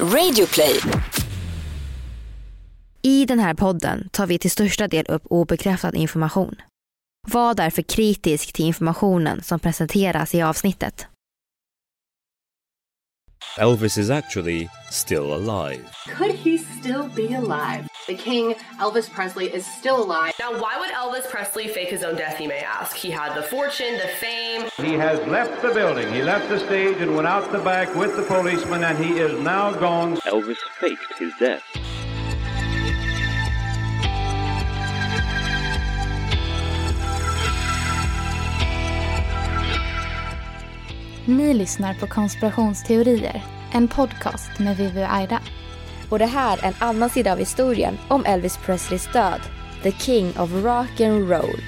Radioplay. I den här podden tar vi till största del upp obekräftad information. Var därför kritisk till informationen som presenteras i avsnittet. Elvis is actually still alive. Could he still be alive? The king, Elvis Presley, is still alive. Now, why would Elvis Presley fake his own death, you may ask? He had the fortune, the fame. He has left the building. He left the stage and went out the back with the policeman, and he is now gone. Elvis faked his death. Ni lyssnar på Konspirationsteorier, en podcast med Vivi och Aida. Och det här är en annan sida av historien om Elvis Presleys död. The King of Rock and Roll.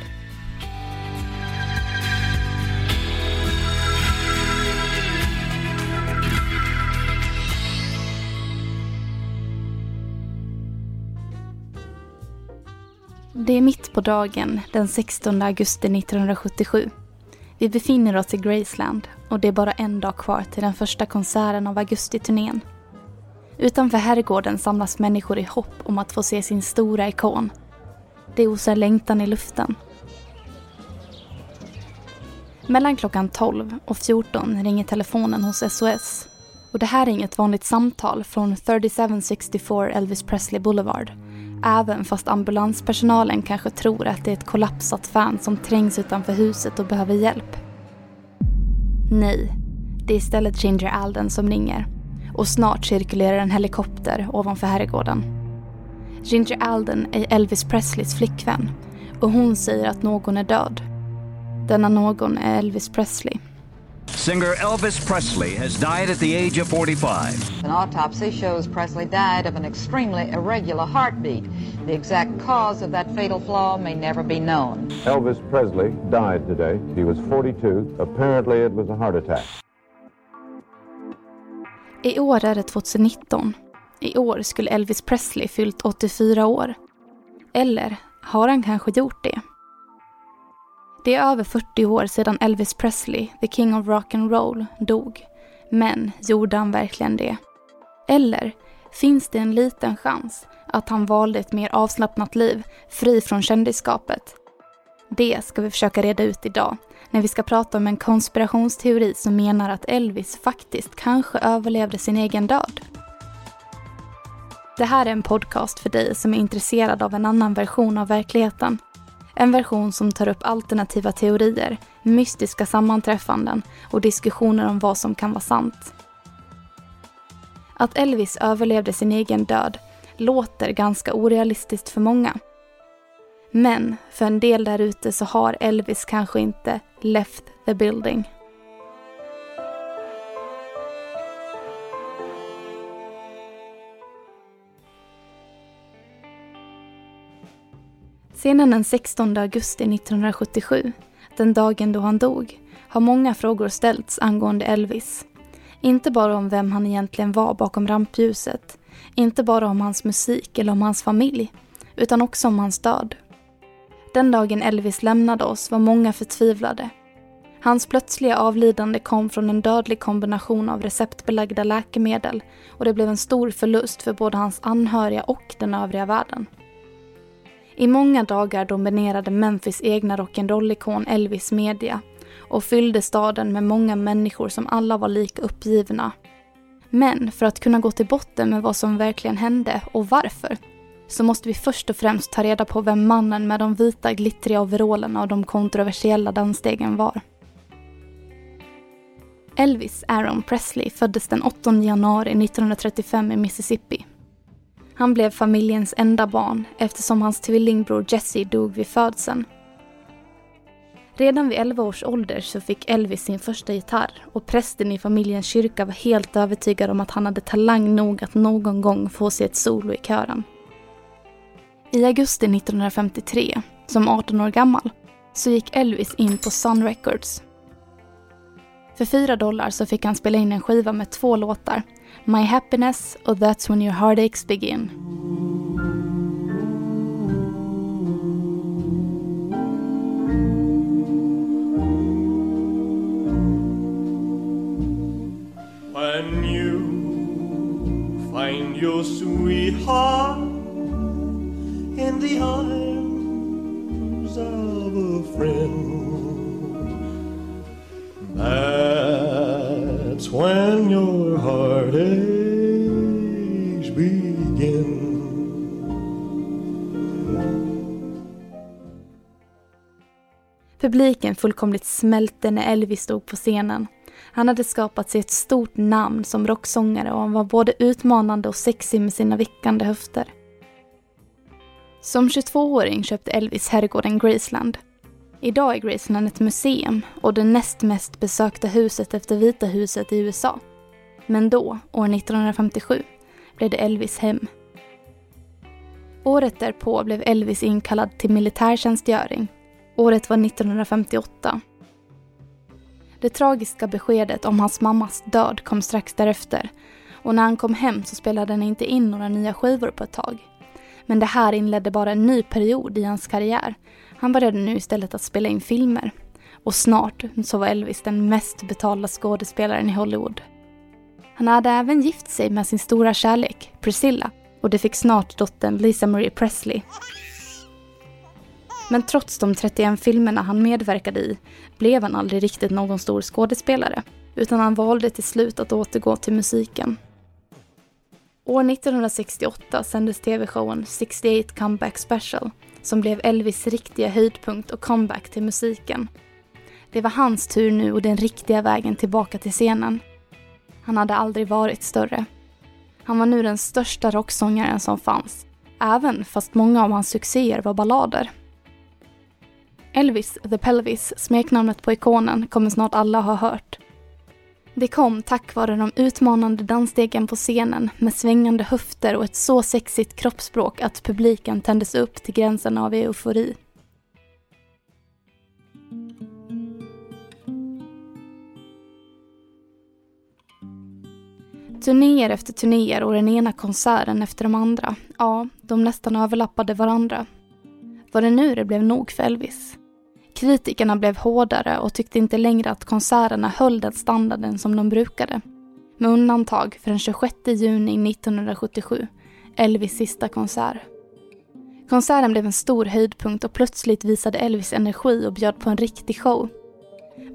Det är mitt på dagen den 16 augusti 1977. Vi befinner oss i Graceland och det är bara en dag kvar till den första konserten av augustiturnén. Utanför herrgården samlas människor i hopp om att få se sin stora ikon. Det osar längtan i luften. Mellan klockan 12 och 14 ringer telefonen hos SOS. Och det här är inget vanligt samtal från 3764 Elvis Presley Boulevard. Även fast ambulanspersonalen kanske tror att det är ett kollapsat fan som trängs utanför huset och behöver hjälp. Nej, det är istället Ginger Alden som ringer. Och snart cirkulerar en helikopter ovanför herrgården. Ginger Alden är Elvis Presleys flickvän och hon säger att någon är död. Denna någon är Elvis Presley. Singer Elvis Presley has died at the age of 45. An autopsy shows Presley died of an extremely irregular heartbeat. The exact cause of that fatal flaw may never be known. Elvis Presley died today. He was 42. Apparently it was a heart attack. I år är det 2019. I år skulle Elvis Presley fyllt 84 år. Eller har han kanske gjort det? Det är över 40 år sedan Elvis Presley, the king of rock and roll, dog. Men gjorde han verkligen det? Eller finns det en liten chans att han valde ett mer avslappnat liv, fri från kändisskapet? Det ska vi försöka reda ut idag när vi ska prata om en konspirationsteori som menar att Elvis faktiskt kanske överlevde sin egen död. Det här är en podcast för dig som är intresserad av en annan version av verkligheten. En version som tar upp alternativa teorier, mystiska sammanträffanden och diskussioner om vad som kan vara sant. Att Elvis överlevde sin egen död låter ganska orealistiskt för många. Men för en del där ute så har Elvis kanske inte left the building. Scenen den 16 augusti 1977, den dagen då han dog, har många frågor ställts angående Elvis. Inte bara om vem han egentligen var bakom rampljuset, inte bara om hans musik eller om hans familj, utan också om hans död. Den dagen Elvis lämnade oss var många förtvivlade. Hans plötsliga avlidande kom från en dödlig kombination av receptbelagda läkemedel och det blev en stor förlust för både hans anhöriga och den övriga världen. I många dagar dominerade Memphis egna rock'n'roll-ikon Elvis media och fyllde staden med många människor som alla var lika uppgivna. Men för att kunna gå till botten med vad som verkligen hände och varför så måste vi först och främst ta reda på vem mannen med de vita glittriga overallerna och de kontroversiella dansstegen var. Elvis Aaron Presley föddes den 8 januari 1935 i Mississippi. Han blev familjens enda barn eftersom hans tvillingbror Jesse dog vid födseln. Redan vid 11 års ålder så fick Elvis sin första gitarr och prästen i familjens kyrka var helt övertygad om att han hade talang nog att någon gång få sig ett solo i kören. I augusti 1953, som 18 år gammal, så gick Elvis in på Sun Records. För 4 dollar så fick han spela in en skiva med två låtar, My Happiness or That's When Your Heartaches Begin. When you find your sweetheart in the arms of a friend. It's when your heartaches begin. Publiken fullkomligt smälte när Elvis stod på scenen. Han hade skapat sig ett stort namn som rocksångare och han var både utmanande och sexig med sina vickande höfter. Som 22-åring köpte Elvis herrgården Graceland. Idag är Graceland ett museum och det näst mest besökta huset efter Vita huset i USA. Men då, år 1957, blev det Elvis hem. Året därpå blev Elvis inkallad till militärtjänstgöring. Året var 1958. Det tragiska beskedet om hans mammas död kom strax därefter och när han kom hem så spelade han inte in några nya skivor på ett tag. Men det här inledde bara en ny period i hans karriär. Han började nu istället att spela in filmer. Och snart så var Elvis den mest betalda skådespelaren i Hollywood. Han hade även gift sig med sin stora kärlek, Priscilla, och det fick snart dottern Lisa Marie Presley. Men trots de 31 filmerna han medverkade i blev han aldrig riktigt någon stor skådespelare, utan han valde till slut att återgå till musiken. År 1968 sändes tv-showen 68 Comeback Special som blev Elvis riktiga höjdpunkt och comeback till musiken. Det var hans tur nu och den riktiga vägen tillbaka till scenen. Han hade aldrig varit större. Han var nu den största rocksångaren som fanns, även fast många av hans succéer var ballader. Elvis the Pelvis, smeknamnet på ikonen, kommer snart alla ha hört. Det kom tack vare de utmanande dansstegen på scenen med svängande höfter och ett så sexigt kroppsspråk att publiken tändes upp till gränsen av eufori. Turnéer efter turnéer och den ena konserten efter de andra. Ja, de nästan överlappade varandra. Var det nu det blev nog för Elvis? Kritikerna blev hårdare och tyckte inte längre att konserterna höll den standarden som de brukade. Med undantag för den 26 juni 1977, Elvis sista konsert. Konserten blev en stor höjdpunkt och plötsligt visade Elvis energi och bjöd på en riktig show.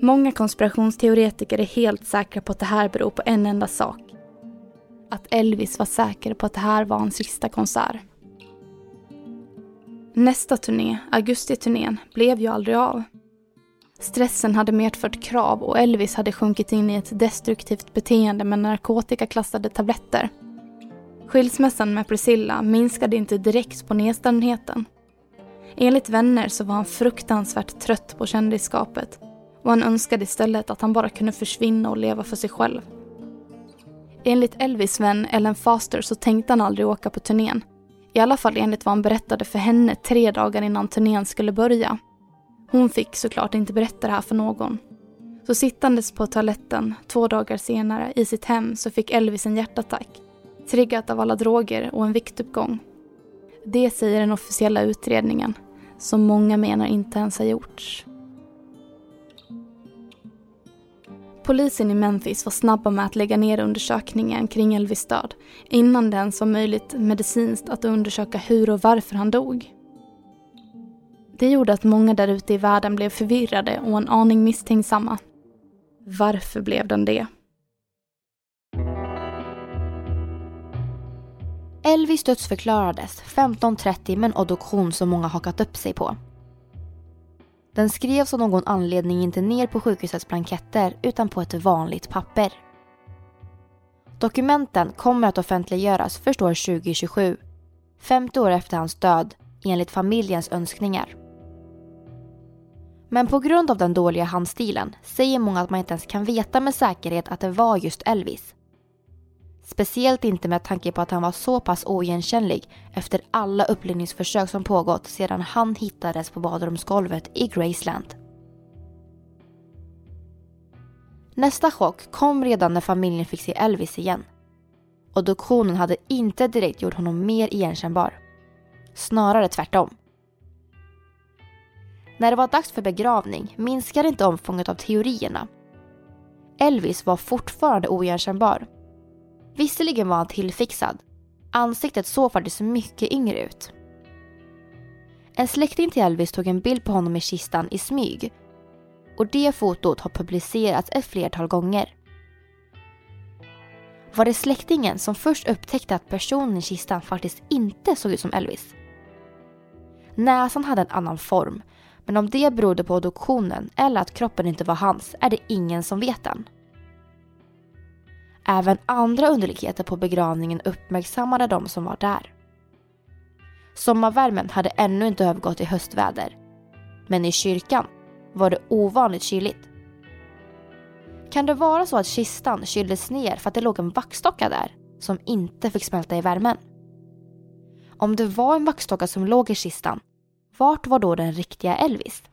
Många konspirationsteoretiker är helt säkra på att det här beror på en enda sak. Att Elvis var säker på att det här var hans sista konsert. Nästa turné, augustiturnén, blev ju aldrig av. Stressen hade medfört krav och Elvis hade sjunkit in i ett destruktivt beteende med narkotikaklassade tabletter. Skilsmässan med Priscilla minskade inte direkt på nedstämdheten. Enligt vänner så var han fruktansvärt trött på kändisskapet och han önskade istället att han bara kunde försvinna och leva för sig själv. Enligt Elvis vän Ellen Foster så tänkte han aldrig åka på turnén i alla fall enligt vad han berättade för henne tre dagar innan turnén skulle börja. Hon fick såklart inte berätta det här för någon. Så sittandes på toaletten två dagar senare i sitt hem så fick Elvis en hjärtattack. Triggat av alla droger och en viktuppgång. Det säger den officiella utredningen, som många menar inte ens har gjorts. Polisen i Memphis var snabba med att lägga ner undersökningen kring Elvis död innan det ens var möjligt medicinskt att undersöka hur och varför han dog. Det gjorde att många där ute i världen blev förvirrade och en aning misstänksamma. Varför blev den det? Elvis dödsförklarades 15.30 med en obduktion som många hakat upp sig på. Den skrevs av någon anledning inte ner på sjukhusets blanketter utan på ett vanligt papper. Dokumenten kommer att offentliggöras först år 2027, 50 år efter hans död, enligt familjens önskningar. Men på grund av den dåliga handstilen säger många att man inte ens kan veta med säkerhet att det var just Elvis. Speciellt inte med tanke på att han var så pass oigenkännlig efter alla upplivningsförsök som pågått sedan han hittades på badrumsgolvet i Graceland. Nästa chock kom redan när familjen fick se Elvis igen. Obduktionen hade inte direkt gjort honom mer igenkännbar. Snarare tvärtom. När det var dags för begravning minskade inte omfånget av teorierna. Elvis var fortfarande oigenkännbar Visserligen var han tillfixad. Ansiktet såg faktiskt mycket yngre ut. En släkting till Elvis tog en bild på honom i kistan i smyg. Och det fotot har publicerats ett flertal gånger. Var det släktingen som först upptäckte att personen i kistan faktiskt inte såg ut som Elvis? Näsan hade en annan form, men om det berodde på adoptionen eller att kroppen inte var hans är det ingen som vet än. Även andra underligheter på begravningen uppmärksammade de som var där. Sommarvärmen hade ännu inte övergått i höstväder. Men i kyrkan var det ovanligt kyligt. Kan det vara så att kistan kyldes ner för att det låg en vaxdocka där som inte fick smälta i värmen? Om det var en vaxdocka som låg i kistan, vart var då den riktiga Elvis?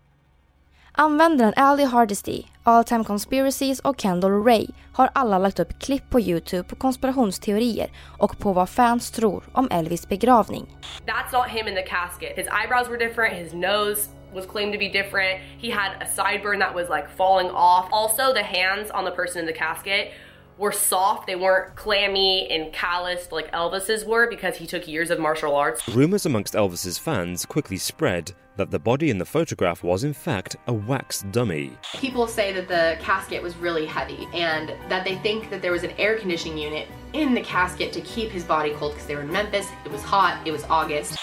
Användaren Ali Hardesty, All Time Conspiracies och Kendall Ray har alla lagt upp klipp på Youtube på konspirationsteorier och på vad fans tror om Elvis begravning. That's not him in the casket. His eyebrows were different, his nose was claimed to be different. He had a sideburn that was like falling off. Also, the hands on the person in the casket were soft. They weren't clammy and calloused like Elvis's were because he took years of martial arts. Rumours amongst Elvis's fans quickly spread that the body in the photograph was in fact a wax dummy. People say that the casket was really heavy and that they think that there was an air conditioning unit in the casket to keep his body cold because they were in Memphis. It was hot, it was August.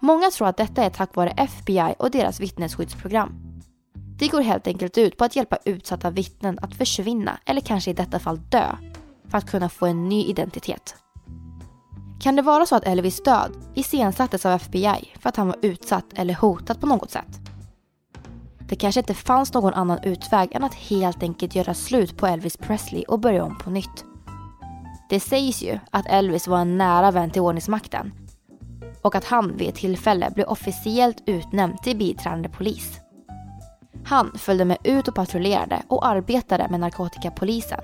Många tror att detta är tack vare FBI och deras vittnesskyddsprogram. Det går helt enkelt ut på att hjälpa utsatta vittnen att försvinna eller kanske i detta fall dö för att kunna få en ny identitet. Kan det vara så att Elvis död iscensattes av FBI för att han var utsatt eller hotad på något sätt? Det kanske inte fanns någon annan utväg än att helt enkelt göra slut på Elvis Presley och börja om på nytt. Det sägs ju att Elvis var en nära vän till ordningsmakten och att han vid ett tillfälle blev officiellt utnämnd till biträdande polis. Han följde med ut och patrullerade och arbetade med narkotikapolisen.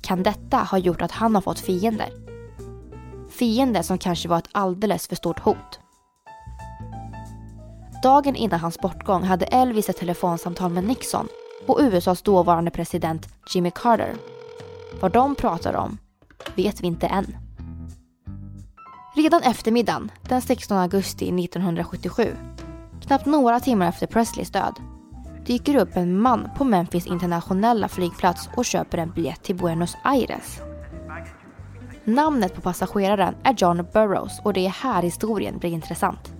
Kan detta ha gjort att han har fått fiender? Fiende som kanske var ett alldeles för stort hot. Dagen innan hans bortgång hade Elvis ett telefonsamtal med Nixon och USAs dåvarande president Jimmy Carter. Vad de pratar om vet vi inte än. Redan eftermiddagen den 16 augusti 1977, knappt några timmar efter Presleys död, dyker upp en man på Memphis internationella flygplats och köper en biljett till Buenos Aires. Namnet på passageraren är John Burroughs och det är här historien blir intressant.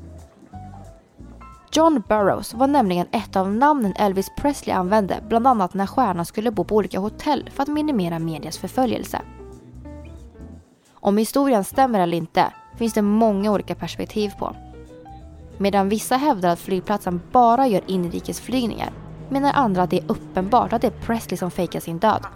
John Burroughs var nämligen ett av namnen Elvis Presley använde bland annat när stjärnan skulle bo på olika hotell för att minimera medias förföljelse. Om historien stämmer eller inte finns det många olika perspektiv på. Medan vissa hävdar att flygplatsen bara gör inrikesflygningar menar andra att det är uppenbart att det är Presley som fejkar sin död.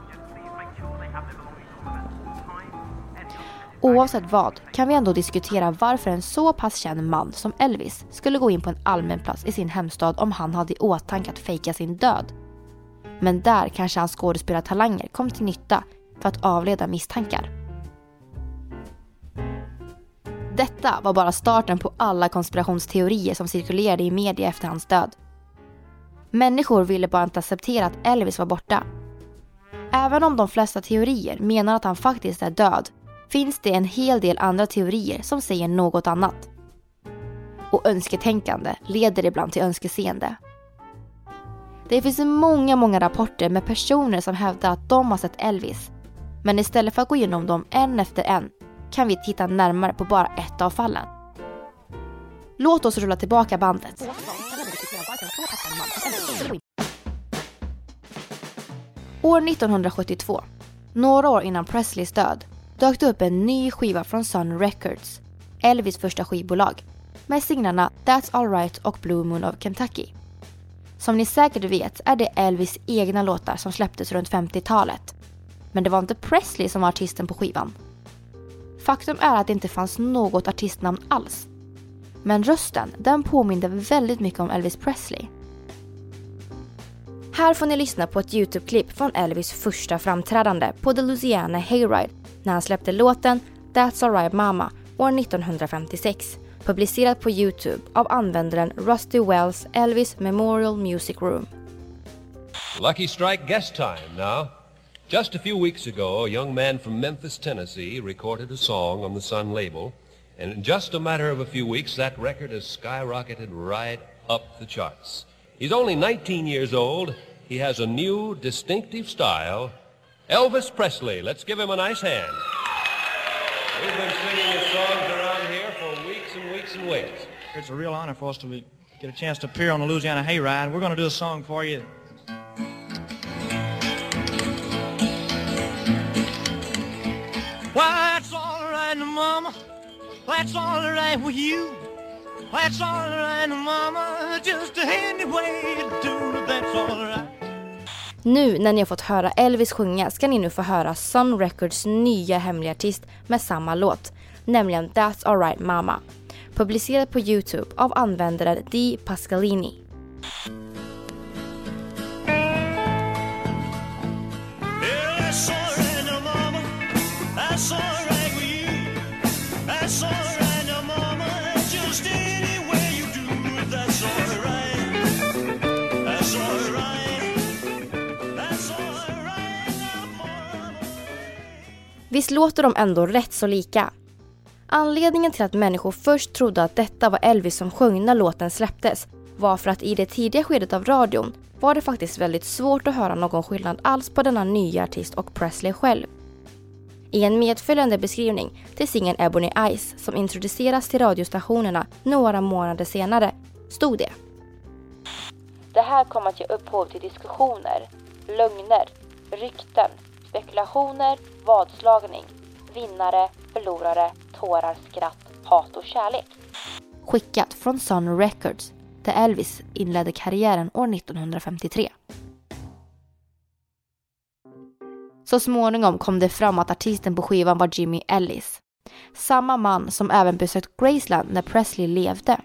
Oavsett vad kan vi ändå diskutera varför en så pass känd man som Elvis skulle gå in på en allmän plats i sin hemstad om han hade i åtanke att fejka sin död. Men där kanske hans skådespelartalanger kom till nytta för att avleda misstankar. Detta var bara starten på alla konspirationsteorier som cirkulerade i media efter hans död. Människor ville bara inte acceptera att Elvis var borta. Även om de flesta teorier menar att han faktiskt är död finns det en hel del andra teorier som säger något annat. Och önsketänkande leder ibland till önskeseende. Det finns många, många rapporter med personer som hävdar att de har sett Elvis. Men istället för att gå igenom dem en efter en kan vi titta närmare på bara ett av fallen. Låt oss rulla tillbaka bandet. År 1972, några år innan Presleys död, dök det upp en ny skiva från Sun Records, Elvis första skivbolag, med singlarna That's Alright och Blue Moon of Kentucky. Som ni säkert vet är det Elvis egna låtar som släpptes runt 50-talet. Men det var inte Presley som var artisten på skivan. Faktum är att det inte fanns något artistnamn alls. Men rösten, den påminde väldigt mycket om Elvis Presley. Här får ni lyssna på ett Youtube-klipp från Elvis första framträdande på The Louisiana Hayride när han släppte låten That's Alright Mama år 1956 publicerat på Youtube av användaren Rusty Wells Elvis Memorial Music Room. Lucky Strike guest time now. Just a few weeks ago, a young man from Memphis, Tennessee recorded a song on the Sun label, and in just a matter of a few weeks, that record has skyrocketed right up the charts. He's only 19 years old. He has a new, distinctive style. Elvis Presley. Let's give him a nice hand. We've been singing his songs around here for weeks and weeks and weeks. It's a real honor for us to be, get a chance to appear on the Louisiana Hayride. We're going to do a song for you. Well, that's all right, mama. That's all right with you. That's all right, mama. Just any way you do, that's all right. Nu när ni har fått höra Elvis sjunga ska ni nu få höra Sun Records nya hemliga artist med samma låt, nämligen That's Alright Mama. Publicerad på Youtube av användaren Di Pascalini. Visst låter de ändå rätt så lika? Anledningen till att människor först trodde att detta var Elvis som sjöng när låten släpptes var för att i det tidiga skedet av radion var det faktiskt väldigt svårt att höra någon skillnad alls på denna nya artist och Presley själv. I en medföljande beskrivning till singeln Ebony Eyes som introduceras till radiostationerna några månader senare stod det. Det här kommer att ge upphov till diskussioner, lögner, rykten, spekulationer, vadslagning, vinnare, förlorare, tårar, skratt, hat och kärlek. Skickat från Sun Records där Elvis inledde karriären år 1953. Så småningom kom det fram att artisten på skivan var Jimmy Ellis. Samma man som även besökt Graceland när Presley levde.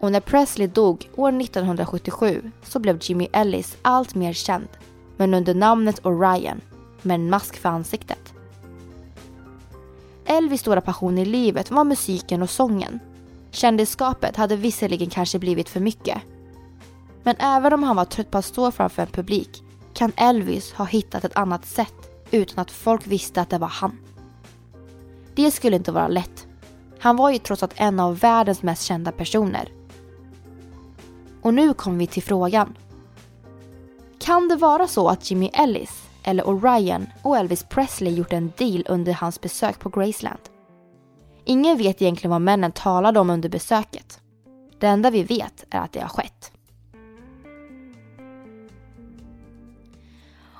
Och när Presley dog år 1977 så blev Jimmy Ellis allt mer känd, men under namnet Orion, med en mask för ansiktet. Elvis stora passion i livet var musiken och sången. Kändisskapet hade visserligen kanske blivit för mycket. Men även om han var trött på att stå framför en publik kan Elvis ha hittat ett annat sätt utan att folk visste att det var han. Det skulle inte vara lätt. Han var ju trots allt en av världens mest kända personer. Och nu kommer vi till frågan. Kan det vara så att Jimmy Ellis, eller Orion och Elvis Presley gjort en deal under hans besök på Graceland? Ingen vet egentligen vad männen talade om under besöket. Det enda vi vet är att det har skett.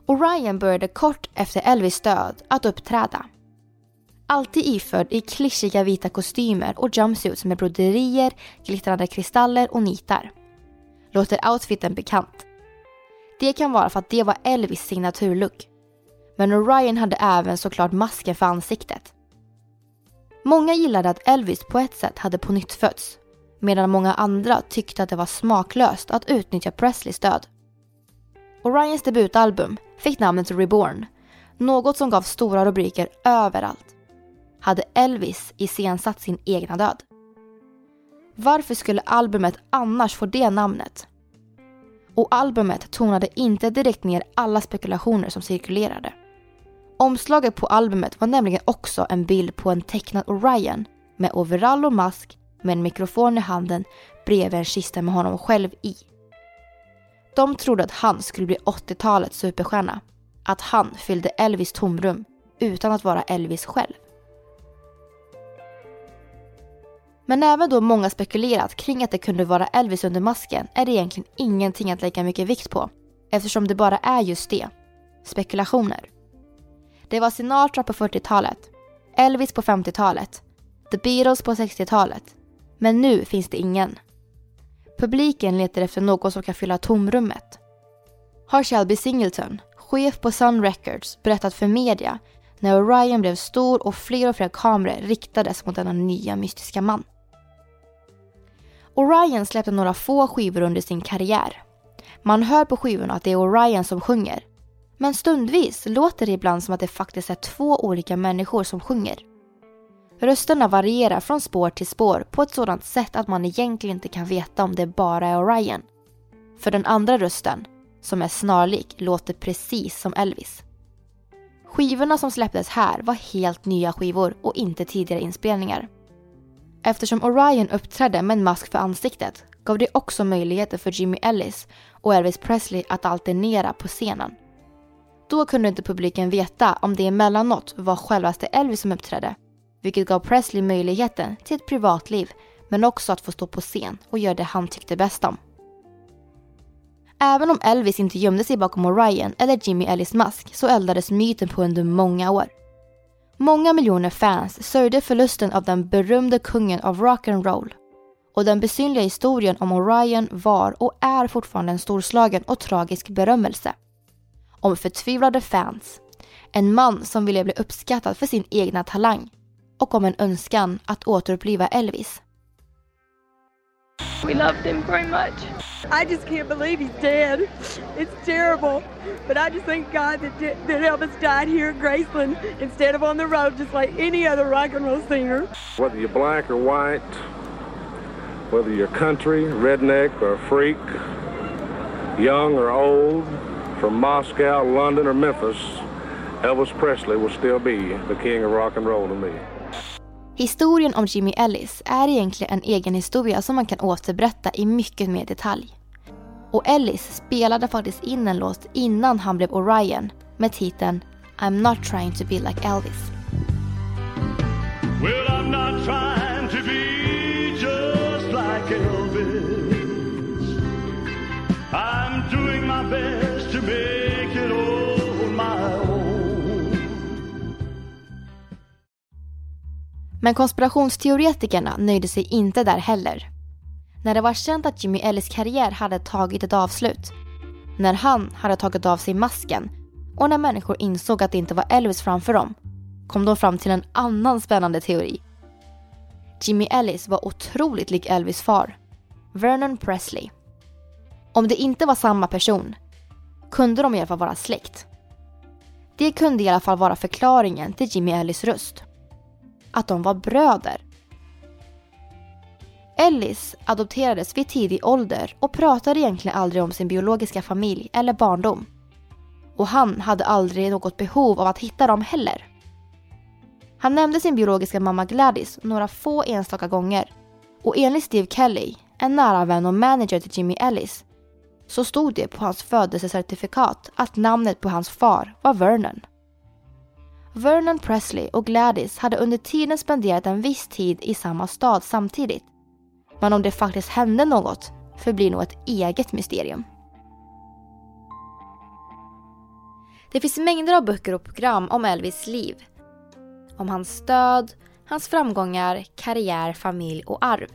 Orion började kort efter Elvis död att uppträda. Alltid iförd i klyschiga vita kostymer och jumpsuits med broderier, glittrande kristaller och nitar. Låter outfiten bekant? Det kan vara för att det var Elvis signaturlook. Men Orion hade även såklart masken för ansiktet. Många gillade att Elvis på ett sätt hade på nytt fötts medan många andra tyckte att det var smaklöst att utnyttja Presleys död. Orions debutalbum fick namnet Reborn, något som gav stora rubriker överallt. Hade Elvis iscensatt sin egna död? Varför skulle albumet annars få det namnet? Och albumet tonade inte direkt ner alla spekulationer som cirkulerade. Omslaget på albumet var nämligen också en bild på en tecknad Orion med overall och mask med en mikrofon i handen bredvid en kista med honom själv i. De trodde att han skulle bli 80-talets superstjärna. Att han fyllde Elvis tomrum utan att vara Elvis själv. Men även då många spekulerat kring att det kunde vara Elvis under masken är det egentligen ingenting att lägga mycket vikt på eftersom det bara är just det. Spekulationer. Det var Sinatra på 40-talet, Elvis på 50-talet, The Beatles på 60-talet. Men nu finns det ingen. Publiken letar efter något som kan fylla tomrummet. Har Shelby Singleton, chef på Sun Records, berättat för media när Orion blev stor och fler och fler kameror riktades mot denna nya mystiska man. Orion släppte några få skivor under sin karriär. Man hör på skivorna att det är Orion som sjunger. Men stundvis låter det ibland som att det faktiskt är två olika människor som sjunger. Rösterna varierar från spår till spår på ett sådant sätt att man egentligen inte kan veta om det bara är Orion. För den andra rösten, som är snarlik, låter precis som Elvis. Skivorna som släpptes här var helt nya skivor och inte tidigare inspelningar. Eftersom Orion uppträdde med en mask för ansiktet gav det också möjligheter för Jimmy Ellis och Elvis Presley att alternera på scenen. Då kunde inte publiken veta om det emellanåt var självaste Elvis som uppträdde, vilket gav Presley möjligheten till ett privatliv men också att få stå på scen och göra det han tyckte bäst om. Även om Elvis inte gömde sig bakom Orion eller Jimmy Ellis mask så eldades myten på under många år. Många miljoner fans sörjde förlusten av den berömde kungen av rock'n'roll. Och den besynliga historien om Orion var och är fortfarande en storslagen och tragisk berömmelse. Om förtvivlade fans, en man som ville bli uppskattad för sin egna talang och om en önskan att återuppliva Elvis. We loved him very much. I just can't believe he's dead. It's terrible. But I just thank God that, that Elvis died here at Graceland instead of on the road just like any other rock and roll singer. Whether you're black or white, whether you're country, redneck, or freak, young or old, from Moscow, London, or Memphis, Elvis Presley will still be the king of rock and roll to me. Historien om Jimmy Ellis är egentligen en egen historia som man kan återberätta i mycket mer detalj. Och Ellis spelade faktiskt in en låt innan han blev Orion med titeln I'm not trying to be like Elvis. Well, I'm not trying to be just like Elvis. I'm doing my best Men konspirationsteoretikerna nöjde sig inte där heller. När det var känt att Jimmy Ellis karriär hade tagit ett avslut, när han hade tagit av sig masken och när människor insåg att det inte var Elvis framför dem, kom de fram till en annan spännande teori. Jimmy Ellis var otroligt lik Elvis far, Vernon Presley. Om det inte var samma person kunde de i alla fall vara släkt. Det kunde i alla fall vara förklaringen till Jimmy Ellis röst att de var bröder. Ellis adopterades vid tidig ålder och pratade egentligen aldrig om sin biologiska familj eller barndom. Och han hade aldrig något behov av att hitta dem heller. Han nämnde sin biologiska mamma Gladys några få enstaka gånger och enligt Steve Kelly, en nära vän och manager till Jimmy Ellis, så stod det på hans födelsecertifikat att namnet på hans far var Vernon. Vernon Presley och Gladys hade under tiden spenderat en viss tid i samma stad samtidigt. Men om det faktiskt hände något förblir nog ett eget mysterium. Det finns mängder av böcker och program om Elvis liv. Om hans stöd, hans framgångar, karriär, familj och arv.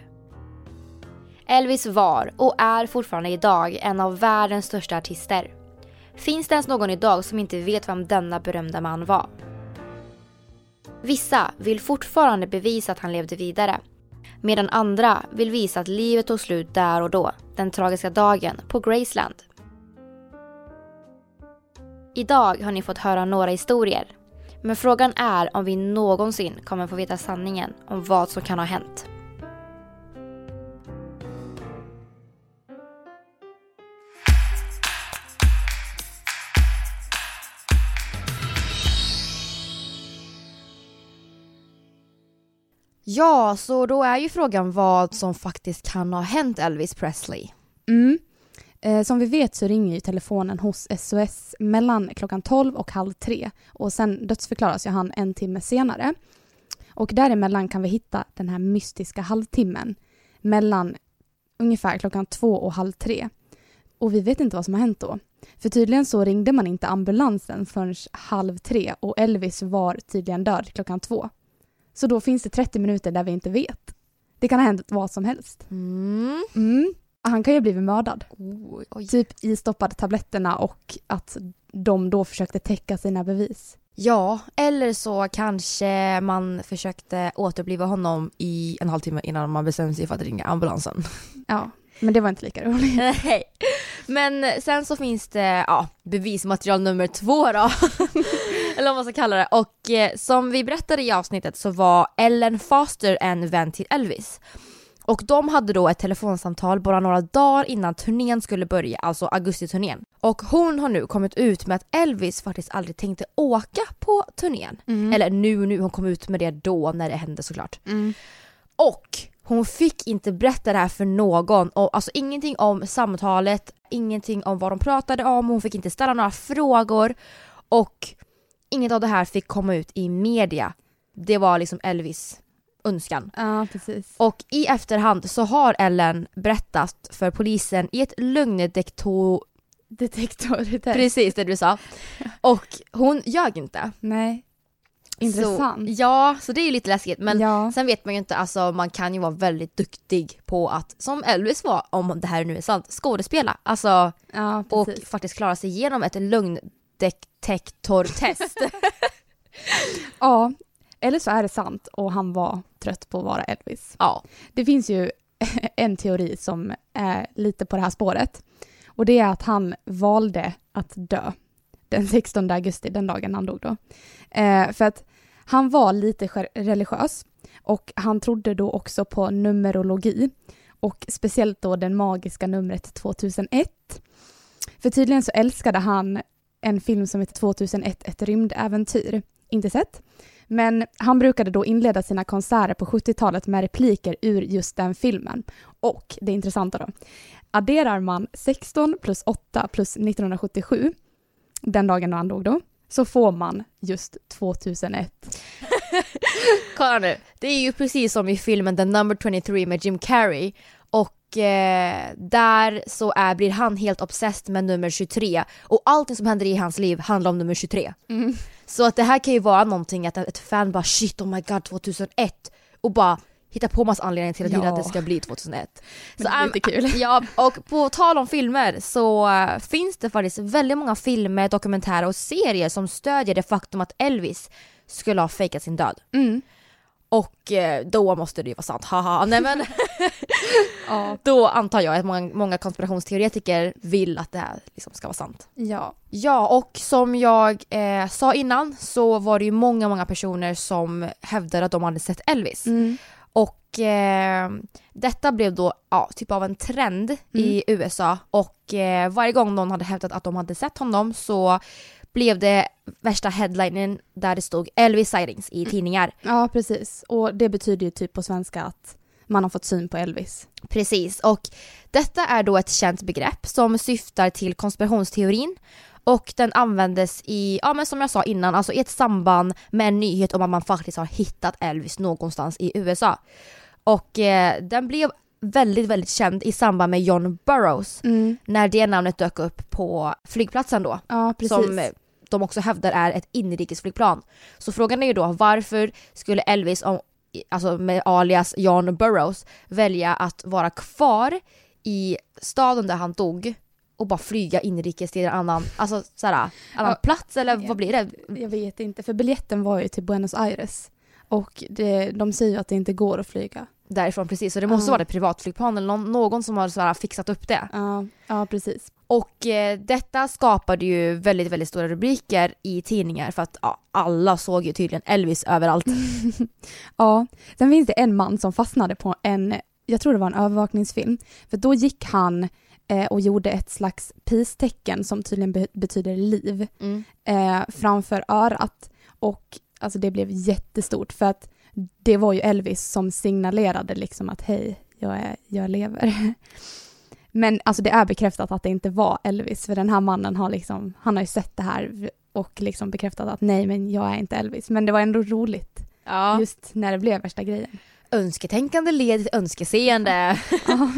Elvis var och är fortfarande idag en av världens största artister. Finns det ens någon idag som inte vet vem denna berömda man var? Vissa vill fortfarande bevisa att han levde vidare. Medan andra vill visa att livet tog slut där och då, den tragiska dagen på Graceland. Idag har ni fått höra några historier. Men frågan är om vi någonsin kommer få veta sanningen om vad som kan ha hänt. Ja, så då är ju frågan vad som faktiskt kan ha hänt Elvis Presley. Mm. Eh, som vi vet så ringer ju telefonen hos SOS mellan klockan 12 och halv tre och sen dödsförklaras ju han en timme senare. Och däremellan kan vi hitta den här mystiska halvtimmen mellan ungefär klockan två och halv tre. Och vi vet inte vad som har hänt då. För tydligen så ringde man inte ambulansen förrän halv tre och Elvis var tydligen död klockan två. Så då finns det 30 minuter där vi inte vet. Det kan ha hänt vad som helst. Mm. Mm. Han kan ju ha blivit mördad. Oj, oj. Typ istoppade tabletterna och att de då försökte täcka sina bevis. Ja, eller så kanske man försökte återuppliva honom i en halvtimme innan man bestämde sig för att ringa ambulansen. Ja, men det var inte lika roligt. Nej. Men sen så finns det ja, bevismaterial nummer två då. Eller vad man ska kalla det. Och eh, som vi berättade i avsnittet så var Ellen Foster en vän till Elvis. Och de hade då ett telefonsamtal bara några dagar innan turnén skulle börja, alltså augustiturnén. Och hon har nu kommit ut med att Elvis faktiskt aldrig tänkte åka på turnén. Mm. Eller nu nu, hon kom ut med det då när det hände såklart. Mm. Och hon fick inte berätta det här för någon. Och, alltså ingenting om samtalet, ingenting om vad de pratade om, hon fick inte ställa några frågor. Och inget av det här fick komma ut i media. Det var liksom Elvis önskan. Ja, precis. Och i efterhand så har Ellen berättat för polisen i ett lögndetektor... Detektor. Precis det du sa. Och hon ljög inte. Nej. Intressant. Så, ja, så det är ju lite läskigt. Men Ja. sen vet man ju inte, alltså man kan ju vara väldigt duktig på att, som Elvis var, om det här nu är sant, skådespela. Alltså, Ja, och faktiskt klara sig igenom ett lögndetektortest. Ja, eller så är det sant och han var trött på att vara Elvis. Ja. Det finns ju en teori som är lite på det här spåret. Och det är att han valde att dö den 16 augusti, den dagen han dog då. Eh, för att han var lite religiös och han trodde då också på numerologi och speciellt då den magiska numret 2001. För tydligen så älskade han en film som heter 2001, ett rymdäventyr. Inte sett. Men han brukade då inleda sina konserter på 70-talet med repliker ur just den filmen. Och det intressanta då, adderar man 16 plus 8 plus 1977, den dagen då han dog då, så får man just 2001. Kolla nu, det är ju precis som i filmen The Number 23 med Jim Carrey. Och eh, där så är, blir han helt obsessed med nummer 23. Och allting som händer i hans liv handlar om nummer 23. Mm. Så att det här kan ju vara någonting att ett fan bara shit oh my god 2001 och bara hitta på massa anledningar till att Ja. att det ska bli 2001. Men det är lite kul. Ja, och på tal om filmer så äh, finns det faktiskt väldigt många filmer, dokumentärer och serier som stödjer det faktum att Elvis skulle ha fejkat sin död. Mm. Och eh, då måste det ju vara sant, haha. Nej men Ja. då antar jag att många, många konspirationsteoretiker vill att det här liksom ska vara sant. Ja. Ja, och som jag eh, sa innan så var det ju många, många personer som hävdade att de hade sett Elvis. Mm. Och eh, detta blev då ja, typ av en trend i USA och eh, varje gång någon hade hävdat att de hade sett honom så blev det värsta headlinen där det stod Elvis sightings i tidningar. ja, precis. Och det betyder ju typ på svenska att man har fått syn på Elvis. Precis, och detta är då ett känt begrepp som syftar till konspirationsteorin och den användes i, ja men som jag sa innan, alltså i ett samband med en nyhet om att man faktiskt har hittat Elvis någonstans i USA. Och eh, den blev väldigt, väldigt känd i samband med John Burroughs när det namnet dök upp på flygplatsen då. Ja, precis. Som de också hävdar är ett inrikesflygplan. Så frågan är ju då varför skulle Elvis, om, alltså med alias John Burroughs, välja att vara kvar i staden där han dog och bara flyga inrikes till en annan, alltså såhär, annan Ja. plats eller vad blir det? Jag vet inte, för biljetten var ju till Buenos Aires. Och det, de säger ju att det inte går att flyga. Därifrån precis, så det måste Ja. vara ett privatflygplan eller någon, någon som har såhär fixat upp det. Ja, ja precis. Och eh, detta skapade ju väldigt, väldigt stora rubriker i tidningar för att ja, alla såg ju tydligen Elvis överallt. Ja, sen finns det en man som fastnade på en, jag tror det var en övervakningsfilm, för då gick han eh, och gjorde ett slags peace-tecken som tydligen be- betyder liv Mm. eh, framför örat och alltså det blev jättestort för att det var ju Elvis som signalerade liksom att hej, jag, är, jag lever. Men alltså det är bekräftat att det inte var Elvis för den här mannen har liksom, han har ju sett det här och liksom bekräftat att nej men jag är inte Elvis. Men det var ändå roligt Ja. just när det blev värsta grejen. Önsketänkande leder till önskeseende. Ja,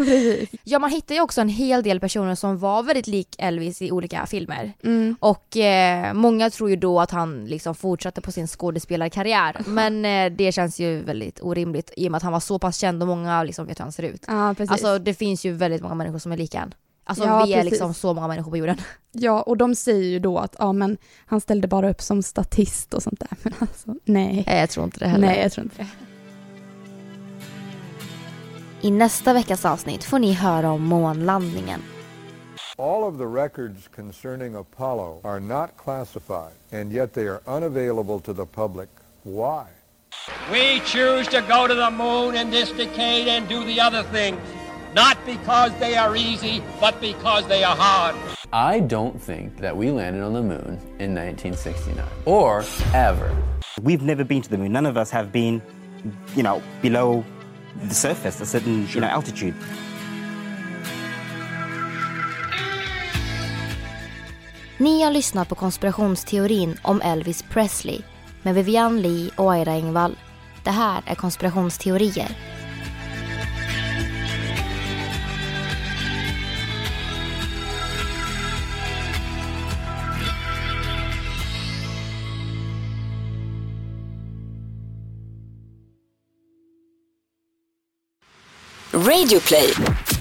ja, man hittar ju också en hel del personer som var väldigt lik Elvis i olika filmer. Mm. Och eh, många tror ju då att han liksom fortsatte på sin skådespelarkarriär. Men eh, det känns ju väldigt orimligt i och med att han var så pass känd och många liksom vet hur han ser ut. Ja, precis. Alltså det finns ju väldigt många människor som är lika han. Alltså Ja, vi är precis. liksom så många människor på jorden. Ja, och de säger ju då att ja, men han ställde bara upp som statist och sånt där. Men alltså, nej. Nej, jag tror inte det heller. Nej, jag tror inte det. I nästa veckas avsnitt får ni höra om månlandningen. All of the records concerning Apollo are not classified, and yet they are unavailable to the public. Why? We choose to go to the moon in this decade and do the other things, not because they are easy, but because they are hard. I don't think that we landed on the moon in 1969 or ever. We've never been to the moon. None of us have been, you know, below the surface, a certain you know, altitude. Ni har lyssnat på konspirationsteorin om Elvis Presley med Vivian Lee och Aira Engvall. Det här är konspirationsteorier. Radioplay.